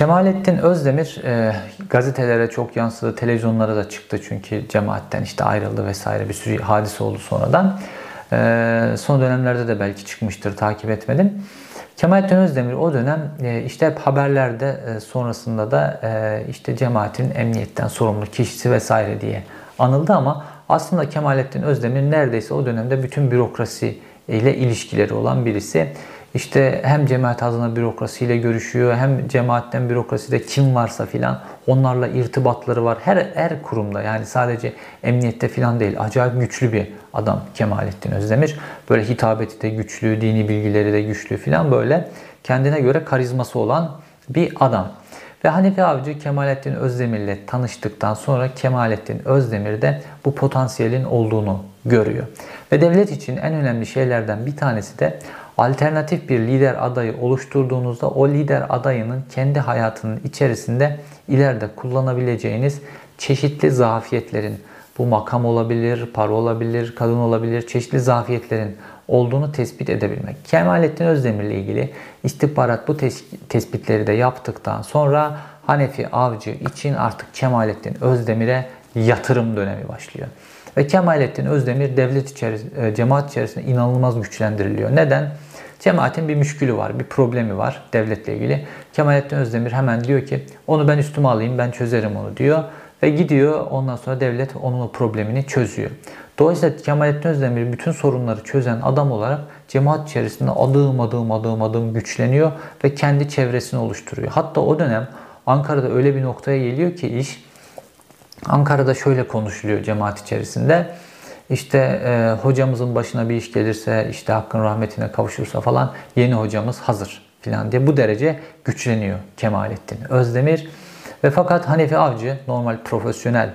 Kemalettin Özdemir e, gazetelere çok yansıdı, televizyonlara da çıktı çünkü cemaatten işte ayrıldı vesaire bir sürü hadise oldu sonradan. E, son dönemlerde de belki çıkmıştır, takip etmedim. Kemalettin Özdemir o dönem e, işte hep haberlerde e, sonrasında da e, işte cemaatin emniyetten sorumlu kişisi vesaire diye anıldı ama aslında Kemalettin Özdemir neredeyse o dönemde bütün bürokrasi ile ilişkileri olan birisi. İşte hem cemaat adına bürokrasiyle görüşüyor hem cemaatten bürokraside kim varsa filan onlarla irtibatları var. Her her kurumda yani sadece emniyette filan değil. Acayip güçlü bir adam Kemalettin Özdemir. Böyle hitabeti de güçlü, dini bilgileri de güçlü filan böyle kendine göre karizması olan bir adam. Ve Hanifi Avcı Kemalettin Özdemir'le tanıştıktan sonra Kemalettin Özdemir de bu potansiyelin olduğunu görüyor. Ve devlet için en önemli şeylerden bir tanesi de alternatif bir lider adayı oluşturduğunuzda o lider adayının kendi hayatının içerisinde ileride kullanabileceğiniz çeşitli zafiyetlerin bu makam olabilir, para olabilir, kadın olabilir, çeşitli zafiyetlerin olduğunu tespit edebilmek. Kemalettin Özdemir ile ilgili istihbarat bu tes tespitleri de yaptıktan sonra Hanefi Avcı için artık Kemalettin Özdemir'e yatırım dönemi başlıyor. Ve Kemalettin Özdemir devlet içerisinde, cemaat içerisinde inanılmaz güçlendiriliyor. Neden? Cemaatin bir müşkülü var, bir problemi var devletle ilgili. Kemalettin Özdemir hemen diyor ki onu ben üstüme alayım, ben çözerim onu diyor. Ve gidiyor ondan sonra devlet onun o problemini çözüyor. Dolayısıyla Kemalettin Özdemir bütün sorunları çözen adam olarak cemaat içerisinde adım adım adım adım güçleniyor ve kendi çevresini oluşturuyor. Hatta o dönem Ankara'da öyle bir noktaya geliyor ki iş Ankara'da şöyle konuşuluyor cemaat içerisinde. İşte e, hocamızın başına bir iş gelirse, işte hakkın rahmetine kavuşursa falan yeni hocamız hazır filan diye bu derece güçleniyor Kemalettin Özdemir. Ve fakat Hanefi Avcı normal profesyonel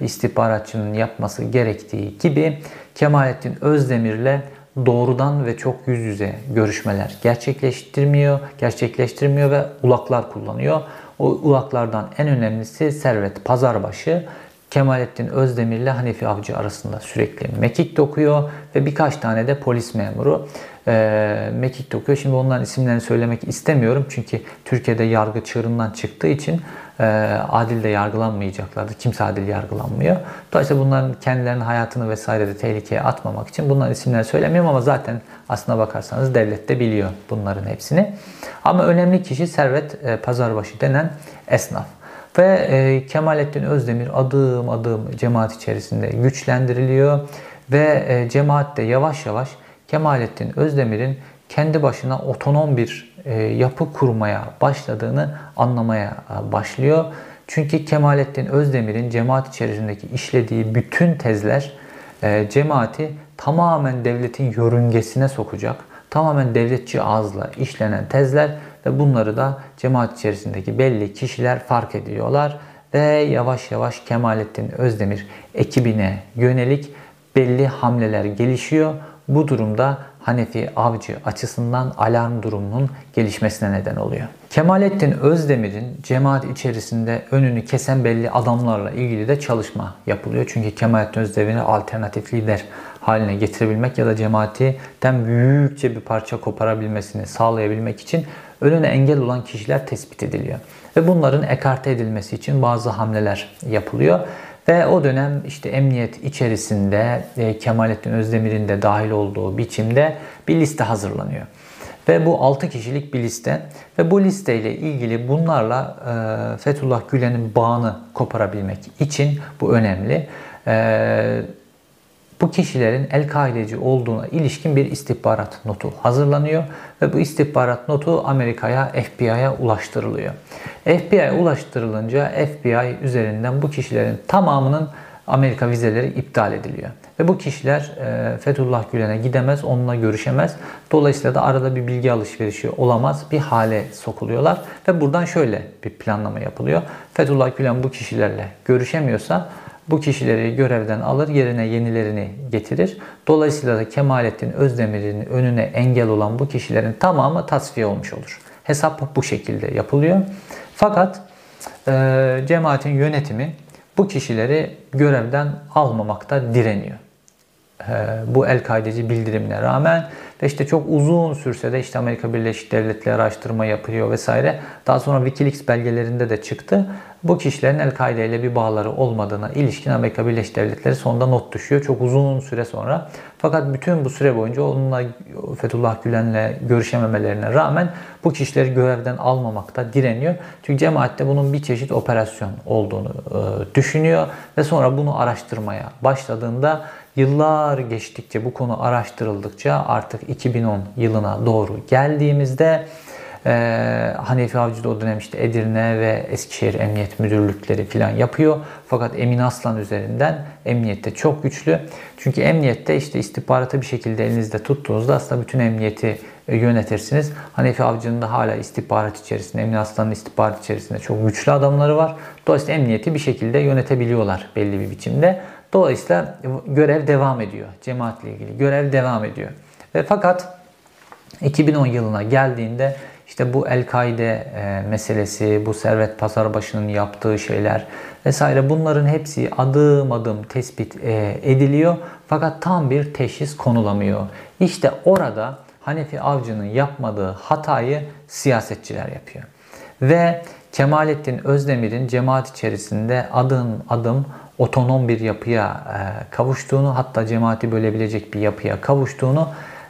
bir istihbaratçının yapması gerektiği gibi Kemalettin Özdemir'le doğrudan ve çok yüz yüze görüşmeler gerçekleştirmiyor, gerçekleştirmiyor ve ulaklar kullanıyor. O ulaklardan en önemlisi Servet Pazarbaşı. Kemalettin Özdemir ile Hanefi Avcı arasında sürekli mekik dokuyor ve birkaç tane de polis memuru e, mekik dokuyor. Şimdi onların isimlerini söylemek istemiyorum çünkü Türkiye'de yargı çığırından çıktığı için e, adil de yargılanmayacaklardı. Kimse adil yargılanmıyor. Dolayısıyla bunların kendilerinin hayatını vesaire de tehlikeye atmamak için bunların isimlerini söylemiyorum ama zaten aslına bakarsanız devlet de biliyor bunların hepsini. Ama önemli kişi Servet e, Pazarbaşı denen esnaf. Ve e, Kemalettin Özdemir adım adım cemaat içerisinde güçlendiriliyor ve e, cemaat de yavaş yavaş Kemalettin Özdemir'in kendi başına otonom bir e, yapı kurmaya başladığını anlamaya e, başlıyor. Çünkü Kemalettin Özdemir'in cemaat içerisindeki işlediği bütün tezler e, cemaati tamamen devletin yörüngesine sokacak. Tamamen devletçi ağızla işlenen tezler ve bunları da cemaat içerisindeki belli kişiler fark ediyorlar ve yavaş yavaş Kemalettin Özdemir ekibine yönelik belli hamleler gelişiyor. Bu durumda Hanefi Avcı açısından alarm durumunun gelişmesine neden oluyor. Kemalettin Özdemir'in cemaat içerisinde önünü kesen belli adamlarla ilgili de çalışma yapılıyor. Çünkü Kemalettin Özdemir'i alternatif lider haline getirebilmek ya da cemaatten büyükçe bir parça koparabilmesini sağlayabilmek için önüne engel olan kişiler tespit ediliyor. Ve bunların ekarte edilmesi için bazı hamleler yapılıyor. Ve o dönem işte emniyet içerisinde e, Kemalettin Özdemir'in de dahil olduğu biçimde bir liste hazırlanıyor. Ve bu 6 kişilik bir liste. Ve bu listeyle ilgili bunlarla e, Fethullah Gülen'in bağını koparabilmek için bu önemli. E, bu kişilerin El-Kaideci olduğuna ilişkin bir istihbarat notu hazırlanıyor ve bu istihbarat notu Amerika'ya, FBI'ye ulaştırılıyor. FBI'ye ulaştırılınca FBI üzerinden bu kişilerin tamamının Amerika vizeleri iptal ediliyor. Ve bu kişiler e, Fethullah Gülen'e gidemez, onunla görüşemez. Dolayısıyla da arada bir bilgi alışverişi olamaz bir hale sokuluyorlar. Ve buradan şöyle bir planlama yapılıyor. Fethullah Gülen bu kişilerle görüşemiyorsa bu kişileri görevden alır, yerine yenilerini getirir. Dolayısıyla da Kemalettin Özdemir'in önüne engel olan bu kişilerin tamamı tasfiye olmuş olur. Hesap bu şekilde yapılıyor. Fakat e, cemaatin yönetimi bu kişileri görevden almamakta direniyor. bu El-Kaideci bildirimine rağmen ve işte çok uzun sürse de işte Amerika Birleşik Devletleri araştırma yapıyor vesaire. Daha sonra Wikileaks belgelerinde de çıktı. Bu kişilerin El-Kaide ile bir bağları olmadığına ilişkin Amerika Birleşik Devletleri sonunda not düşüyor. Çok uzun süre sonra. Fakat bütün bu süre boyunca onunla Fethullah Gülen'le görüşememelerine rağmen bu kişileri görevden almamakta direniyor. Çünkü cemaatte bunun bir çeşit operasyon olduğunu e, düşünüyor ve sonra bunu araştırmaya başladığında Yıllar geçtikçe bu konu araştırıldıkça artık 2010 yılına doğru geldiğimizde e, Hanefi Avcı da o dönem işte Edirne ve Eskişehir Emniyet Müdürlükleri falan yapıyor. Fakat Emin Aslan üzerinden emniyette çok güçlü. Çünkü emniyette işte istihbaratı bir şekilde elinizde tuttuğunuzda aslında bütün emniyeti e, yönetirsiniz. Hanefi Avcı'nın da hala istihbarat içerisinde, Emin Aslan'ın istihbarat içerisinde çok güçlü adamları var. Dolayısıyla emniyeti bir şekilde yönetebiliyorlar belli bir biçimde. Dolayısıyla görev devam ediyor. Cemaatle ilgili görev devam ediyor. Ve fakat 2010 yılına geldiğinde işte bu El-Kaide e, meselesi, bu Servet Pazarbaşı'nın yaptığı şeyler vesaire bunların hepsi adım adım tespit e, ediliyor. Fakat tam bir teşhis konulamıyor. İşte orada Hanefi Avcı'nın yapmadığı hatayı siyasetçiler yapıyor. Ve Kemalettin Özdemir'in cemaat içerisinde adım adım otonom bir yapıya e, kavuştuğunu hatta cemaati bölebilecek bir yapıya kavuştuğunu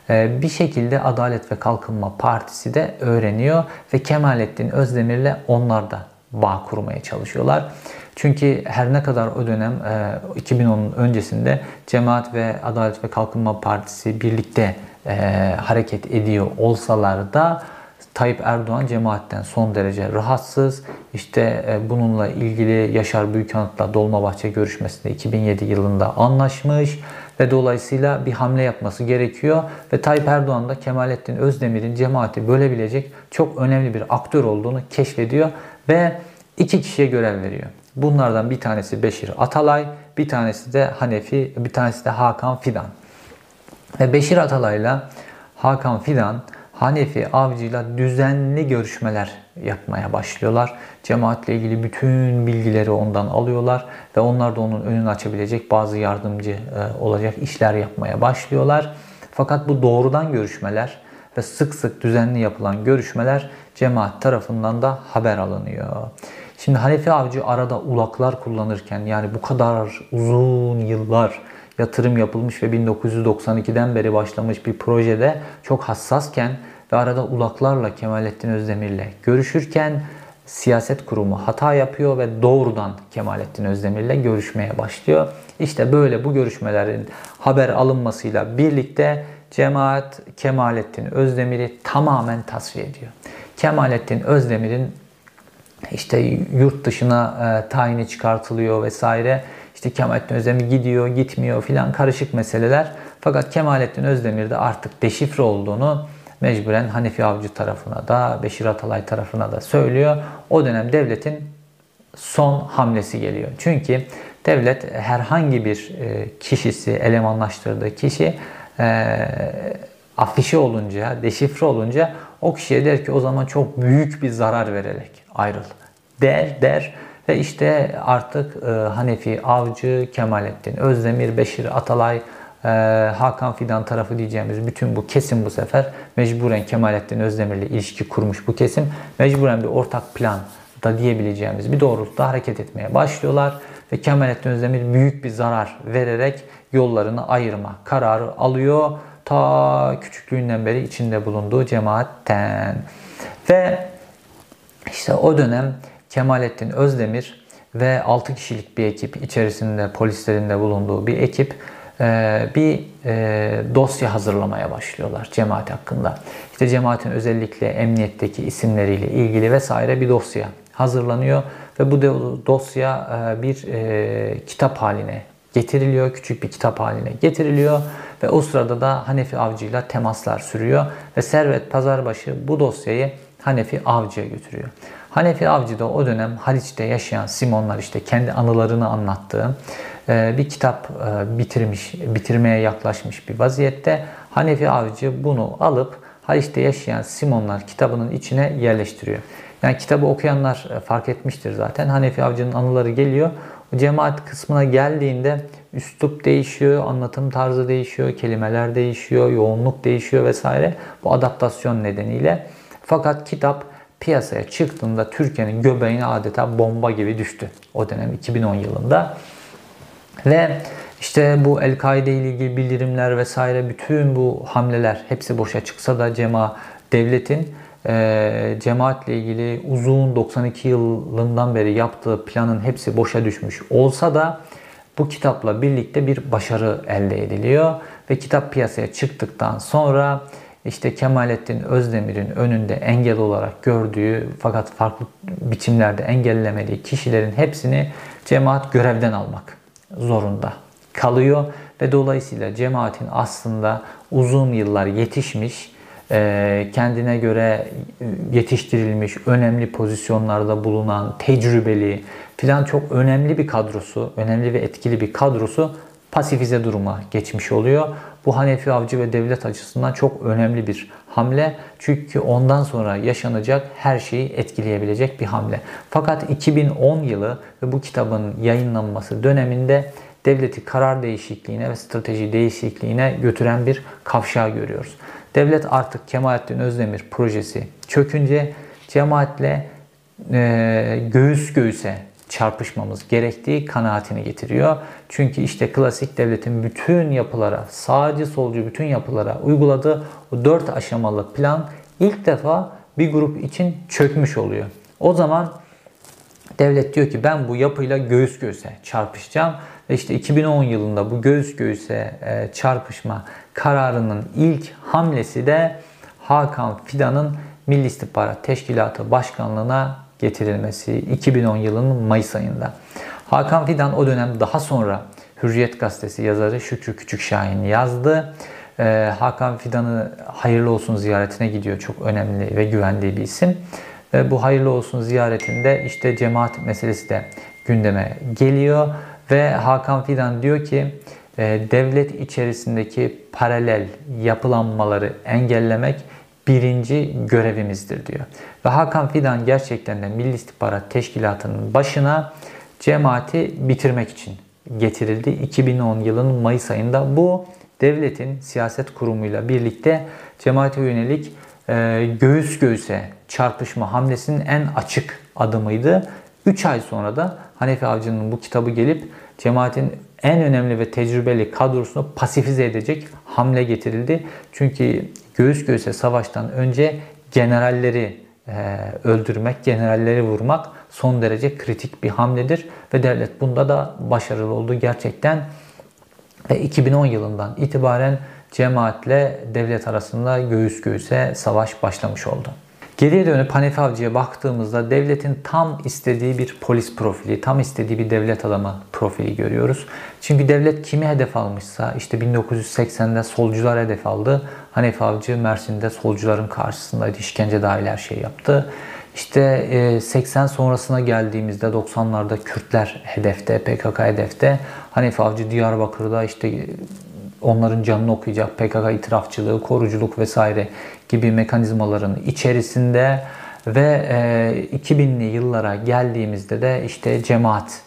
bir şekilde Adalet ve Kalkınma Partisi de öğreniyor ve Kemalettin Özdemir'le onlar da bağ kurmaya çalışıyorlar. Çünkü her ne kadar o dönem 2010'un e, öncesinde Cemaat ve Adalet ve Kalkınma Partisi birlikte hareket ediyor olsalar da Tayyip Erdoğan cemaatten son derece rahatsız. İşte e, bununla ilgili Yaşar Büyükanıt'la Dolmabahçe görüşmesinde 2007 yılında anlaşmış ve dolayısıyla bir hamle yapması gerekiyor. Ve Tayyip Erdoğan da Kemalettin Özdemir'in cemaati bölebilecek çok önemli bir aktör olduğunu keşfediyor ve iki kişiye görev veriyor. Bunlardan bir tanesi Beşir Atalay, bir tanesi de Hanefi, bir tanesi de Hakan Fidan. Ve Beşir Atalay'la Hakan Fidan Hanefi avcıyla düzenli görüşmeler yapmaya başlıyorlar. Cemaatle ilgili bütün bilgileri ondan alıyorlar ve onlar da onun önünü açabilecek bazı yardımcı e, olacak işler yapmaya başlıyorlar. Fakat bu doğrudan görüşmeler ve sık sık düzenli yapılan görüşmeler cemaat tarafından da haber alınıyor. Şimdi Hanefi Avcı arada ulaklar kullanırken yani bu kadar uzun yıllar yatırım yapılmış ve 1992'den beri başlamış bir projede çok hassasken ve arada ulaklarla Kemalettin Özdemir'le görüşürken siyaset kurumu hata yapıyor ve doğrudan Kemalettin Özdemir'le görüşmeye başlıyor. İşte böyle bu görüşmelerin haber alınmasıyla birlikte cemaat Kemalettin Özdemir'i tamamen tasfiye ediyor. Kemalettin Özdemir'in işte yurt dışına e, tayini çıkartılıyor vesaire. İşte Kemalettin Özdemir gidiyor, gitmiyor filan karışık meseleler. Fakat Kemalettin Özdemir de artık deşifre olduğunu mecburen Hanefi Avcı tarafına da Beşir Atalay tarafına da söylüyor. O dönem devletin son hamlesi geliyor. Çünkü devlet herhangi bir e, kişisi, elemanlaştırdığı kişi e, afişe olunca, deşifre olunca o kişiye der ki o zaman çok büyük bir zarar vererek ayrıl der der ve işte artık e, Hanefi Avcı, Kemalettin Özdemir, Beşir Atalay, e, Hakan Fidan tarafı diyeceğimiz bütün bu kesim bu sefer mecburen Kemalettin Özdemir ile ilişki kurmuş bu kesim. Mecburen bir ortak plan da diyebileceğimiz bir doğrultuda hareket etmeye başlıyorlar ve Kemalettin Özdemir büyük bir zarar vererek yollarını ayırma kararı alıyor. Ta küçüklüğünden beri içinde bulunduğu cemaatten. Ve işte o dönem Kemalettin Özdemir ve 6 kişilik bir ekip içerisinde polislerin de bulunduğu bir ekip bir e, dosya hazırlamaya başlıyorlar cemaat hakkında. İşte cemaatin özellikle emniyetteki isimleriyle ilgili vesaire bir dosya hazırlanıyor ve bu dosya e, bir kitap haline getiriliyor. Küçük bir kitap haline getiriliyor ve o sırada da Hanefi Avcı'yla temaslar sürüyor ve Servet Pazarbaşı bu dosyayı Hanefi Avcı'ya götürüyor. Hanefi Avcı da o dönem Haliç'te yaşayan Simonlar işte kendi anılarını anlattığı e, bir kitap e, bitirmiş, bitirmeye yaklaşmış bir vaziyette. Hanefi Avcı bunu alıp Haliç'te yaşayan Simonlar kitabının içine yerleştiriyor. Yani kitabı okuyanlar e, fark etmiştir zaten. Hanefi Avcı'nın anıları geliyor. O cemaat kısmına geldiğinde üslup değişiyor, anlatım tarzı değişiyor, kelimeler değişiyor, yoğunluk değişiyor vesaire. Bu adaptasyon nedeniyle. Fakat kitap piyasaya çıktığında Türkiye'nin göbeğine adeta bomba gibi düştü. O dönem 2010 yılında. Ve işte bu El-Kaide ile ilgili bildirimler vesaire bütün bu hamleler hepsi boşa çıksa da cema devletin e, cemaatle ilgili uzun 92 yılından beri yaptığı planın hepsi boşa düşmüş olsa da bu kitapla birlikte bir başarı elde ediliyor. Ve kitap piyasaya çıktıktan sonra işte Kemalettin Özdemir'in önünde engel olarak gördüğü fakat farklı biçimlerde engellemediği kişilerin hepsini cemaat görevden almak zorunda kalıyor ve dolayısıyla cemaatin aslında uzun yıllar yetişmiş, e, kendine göre yetiştirilmiş, önemli pozisyonlarda bulunan, tecrübeli filan çok önemli bir kadrosu, önemli ve etkili bir kadrosu pasifize duruma geçmiş oluyor. Bu Hanefi Avcı ve devlet açısından çok önemli bir hamle. Çünkü ondan sonra yaşanacak her şeyi etkileyebilecek bir hamle. Fakat 2010 yılı ve bu kitabın yayınlanması döneminde devleti karar değişikliğine ve strateji değişikliğine götüren bir kavşağı görüyoruz. Devlet artık Kemalettin Özdemir projesi çökünce cemaatle e, göğüs göğüse çarpışmamız gerektiği kanaatini getiriyor. Çünkü işte klasik devletin bütün yapılara, sağcı solcu bütün yapılara uyguladığı o dört aşamalı plan ilk defa bir grup için çökmüş oluyor. O zaman devlet diyor ki ben bu yapıyla göğüs göğüse çarpışacağım. Ve işte 2010 yılında bu göğüs göğüse e, çarpışma kararının ilk hamlesi de Hakan Fidan'ın Milli İstihbarat Teşkilatı Başkanlığına getirilmesi 2010 yılının Mayıs ayında. Hakan Fidan o dönem daha sonra Hürriyet Gazetesi yazarı Şükrü Küçükşahin yazdı. Ee, Hakan Fidan'ı hayırlı olsun ziyaretine gidiyor. Çok önemli ve güvendiği bir isim. Ve bu hayırlı olsun ziyaretinde işte cemaat meselesi de gündeme geliyor. Ve Hakan Fidan diyor ki e, devlet içerisindeki paralel yapılanmaları engellemek birinci görevimizdir diyor. Ve Hakan Fidan gerçekten de Milli İstihbarat Teşkilatı'nın başına cemaati bitirmek için getirildi. 2010 yılının Mayıs ayında bu devletin siyaset kurumuyla birlikte cemaate yönelik e, göğüs göğüse çarpışma hamlesinin en açık adımıydı. 3 ay sonra da Hanefi Avcı'nın bu kitabı gelip cemaatin en önemli ve tecrübeli kadrosunu pasifize edecek hamle getirildi. Çünkü göğüs göğüse savaştan önce generalleri e, öldürmek, generalleri vurmak son derece kritik bir hamledir ve devlet bunda da başarılı oldu gerçekten. Ve 2010 yılından itibaren cemaatle devlet arasında göğüs göğüse savaş başlamış oldu. Geriye dönüp Hanefi Avcı'ya baktığımızda devletin tam istediği bir polis profili, tam istediği bir devlet adamı profili görüyoruz. Çünkü devlet kimi hedef almışsa işte 1980'de solcular hedef aldı. Hanefi Avcı Mersin'de solcuların karşısındaydı. işkence dahil her şey yaptı. İşte 80 sonrasına geldiğimizde 90'larda Kürtler hedefte, PKK hedefte. Hanefi Avcı Diyarbakır'da işte onların canını okuyacak PKK itirafçılığı, koruculuk vesaire gibi mekanizmaların içerisinde ve 2000'li yıllara geldiğimizde de işte cemaat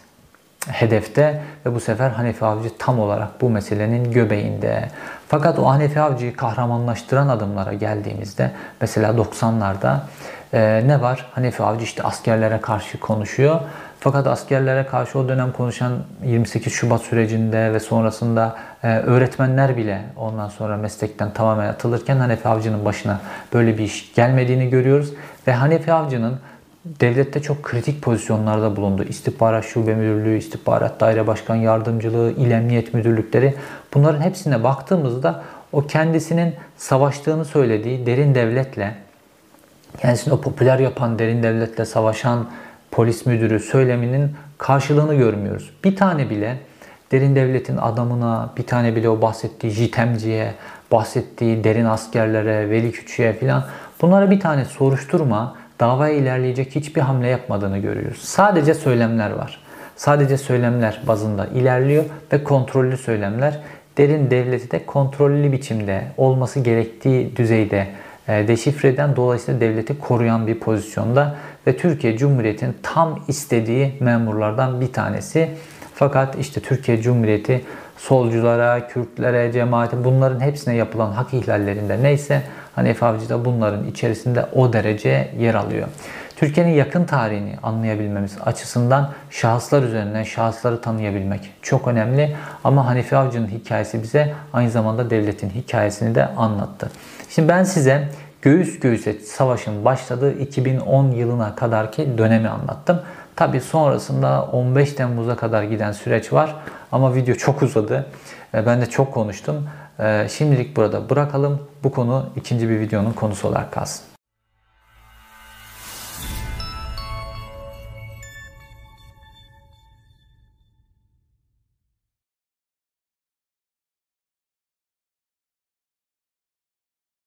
hedefte ve bu sefer Hanefi Avcı tam olarak bu meselenin göbeğinde. Fakat o Hanefi Avcı'yı kahramanlaştıran adımlara geldiğimizde mesela 90'larda e, ne var? Hanefi Avcı işte askerlere karşı konuşuyor. Fakat askerlere karşı o dönem konuşan 28 Şubat sürecinde ve sonrasında e, öğretmenler bile ondan sonra meslekten tamamen atılırken Hanefi Avcı'nın başına böyle bir iş gelmediğini görüyoruz. Ve Hanefi Avcı'nın devlette çok kritik pozisyonlarda bulundu. İstihbarat Şube Müdürlüğü, İstihbarat Daire Başkan Yardımcılığı, İl Emniyet Müdürlükleri. Bunların hepsine baktığımızda o kendisinin savaştığını söylediği derin devletle, kendisini o popüler yapan derin devletle savaşan polis müdürü söyleminin karşılığını görmüyoruz. Bir tane bile derin devletin adamına, bir tane bile o bahsettiği jitemciye, bahsettiği derin askerlere, veli küçüğe filan bunlara bir tane soruşturma, davaya ilerleyecek hiçbir hamle yapmadığını görüyoruz. Sadece söylemler var. Sadece söylemler bazında ilerliyor ve kontrollü söylemler derin devleti de kontrollü biçimde olması gerektiği düzeyde e, deşifre eden dolayısıyla devleti koruyan bir pozisyonda ve Türkiye Cumhuriyeti'nin tam istediği memurlardan bir tanesi. Fakat işte Türkiye Cumhuriyeti solculara, Kürtlere, cemaate bunların hepsine yapılan hak ihlallerinde neyse Hanefi Avcı da bunların içerisinde o derece yer alıyor. Türkiye'nin yakın tarihini anlayabilmemiz açısından şahıslar üzerinden şahısları tanıyabilmek çok önemli. Ama Hanefi Avcı'nın hikayesi bize aynı zamanda devletin hikayesini de anlattı. Şimdi ben size göğüs göğüse savaşın başladığı 2010 yılına kadarki dönemi anlattım. Tabi sonrasında 15 Temmuz'a kadar giden süreç var ama video çok uzadı. E, Ben de çok konuştum. E, Şimdilik burada bırakalım. Bu konu ikinci bir videonun konusu olarak kalsın.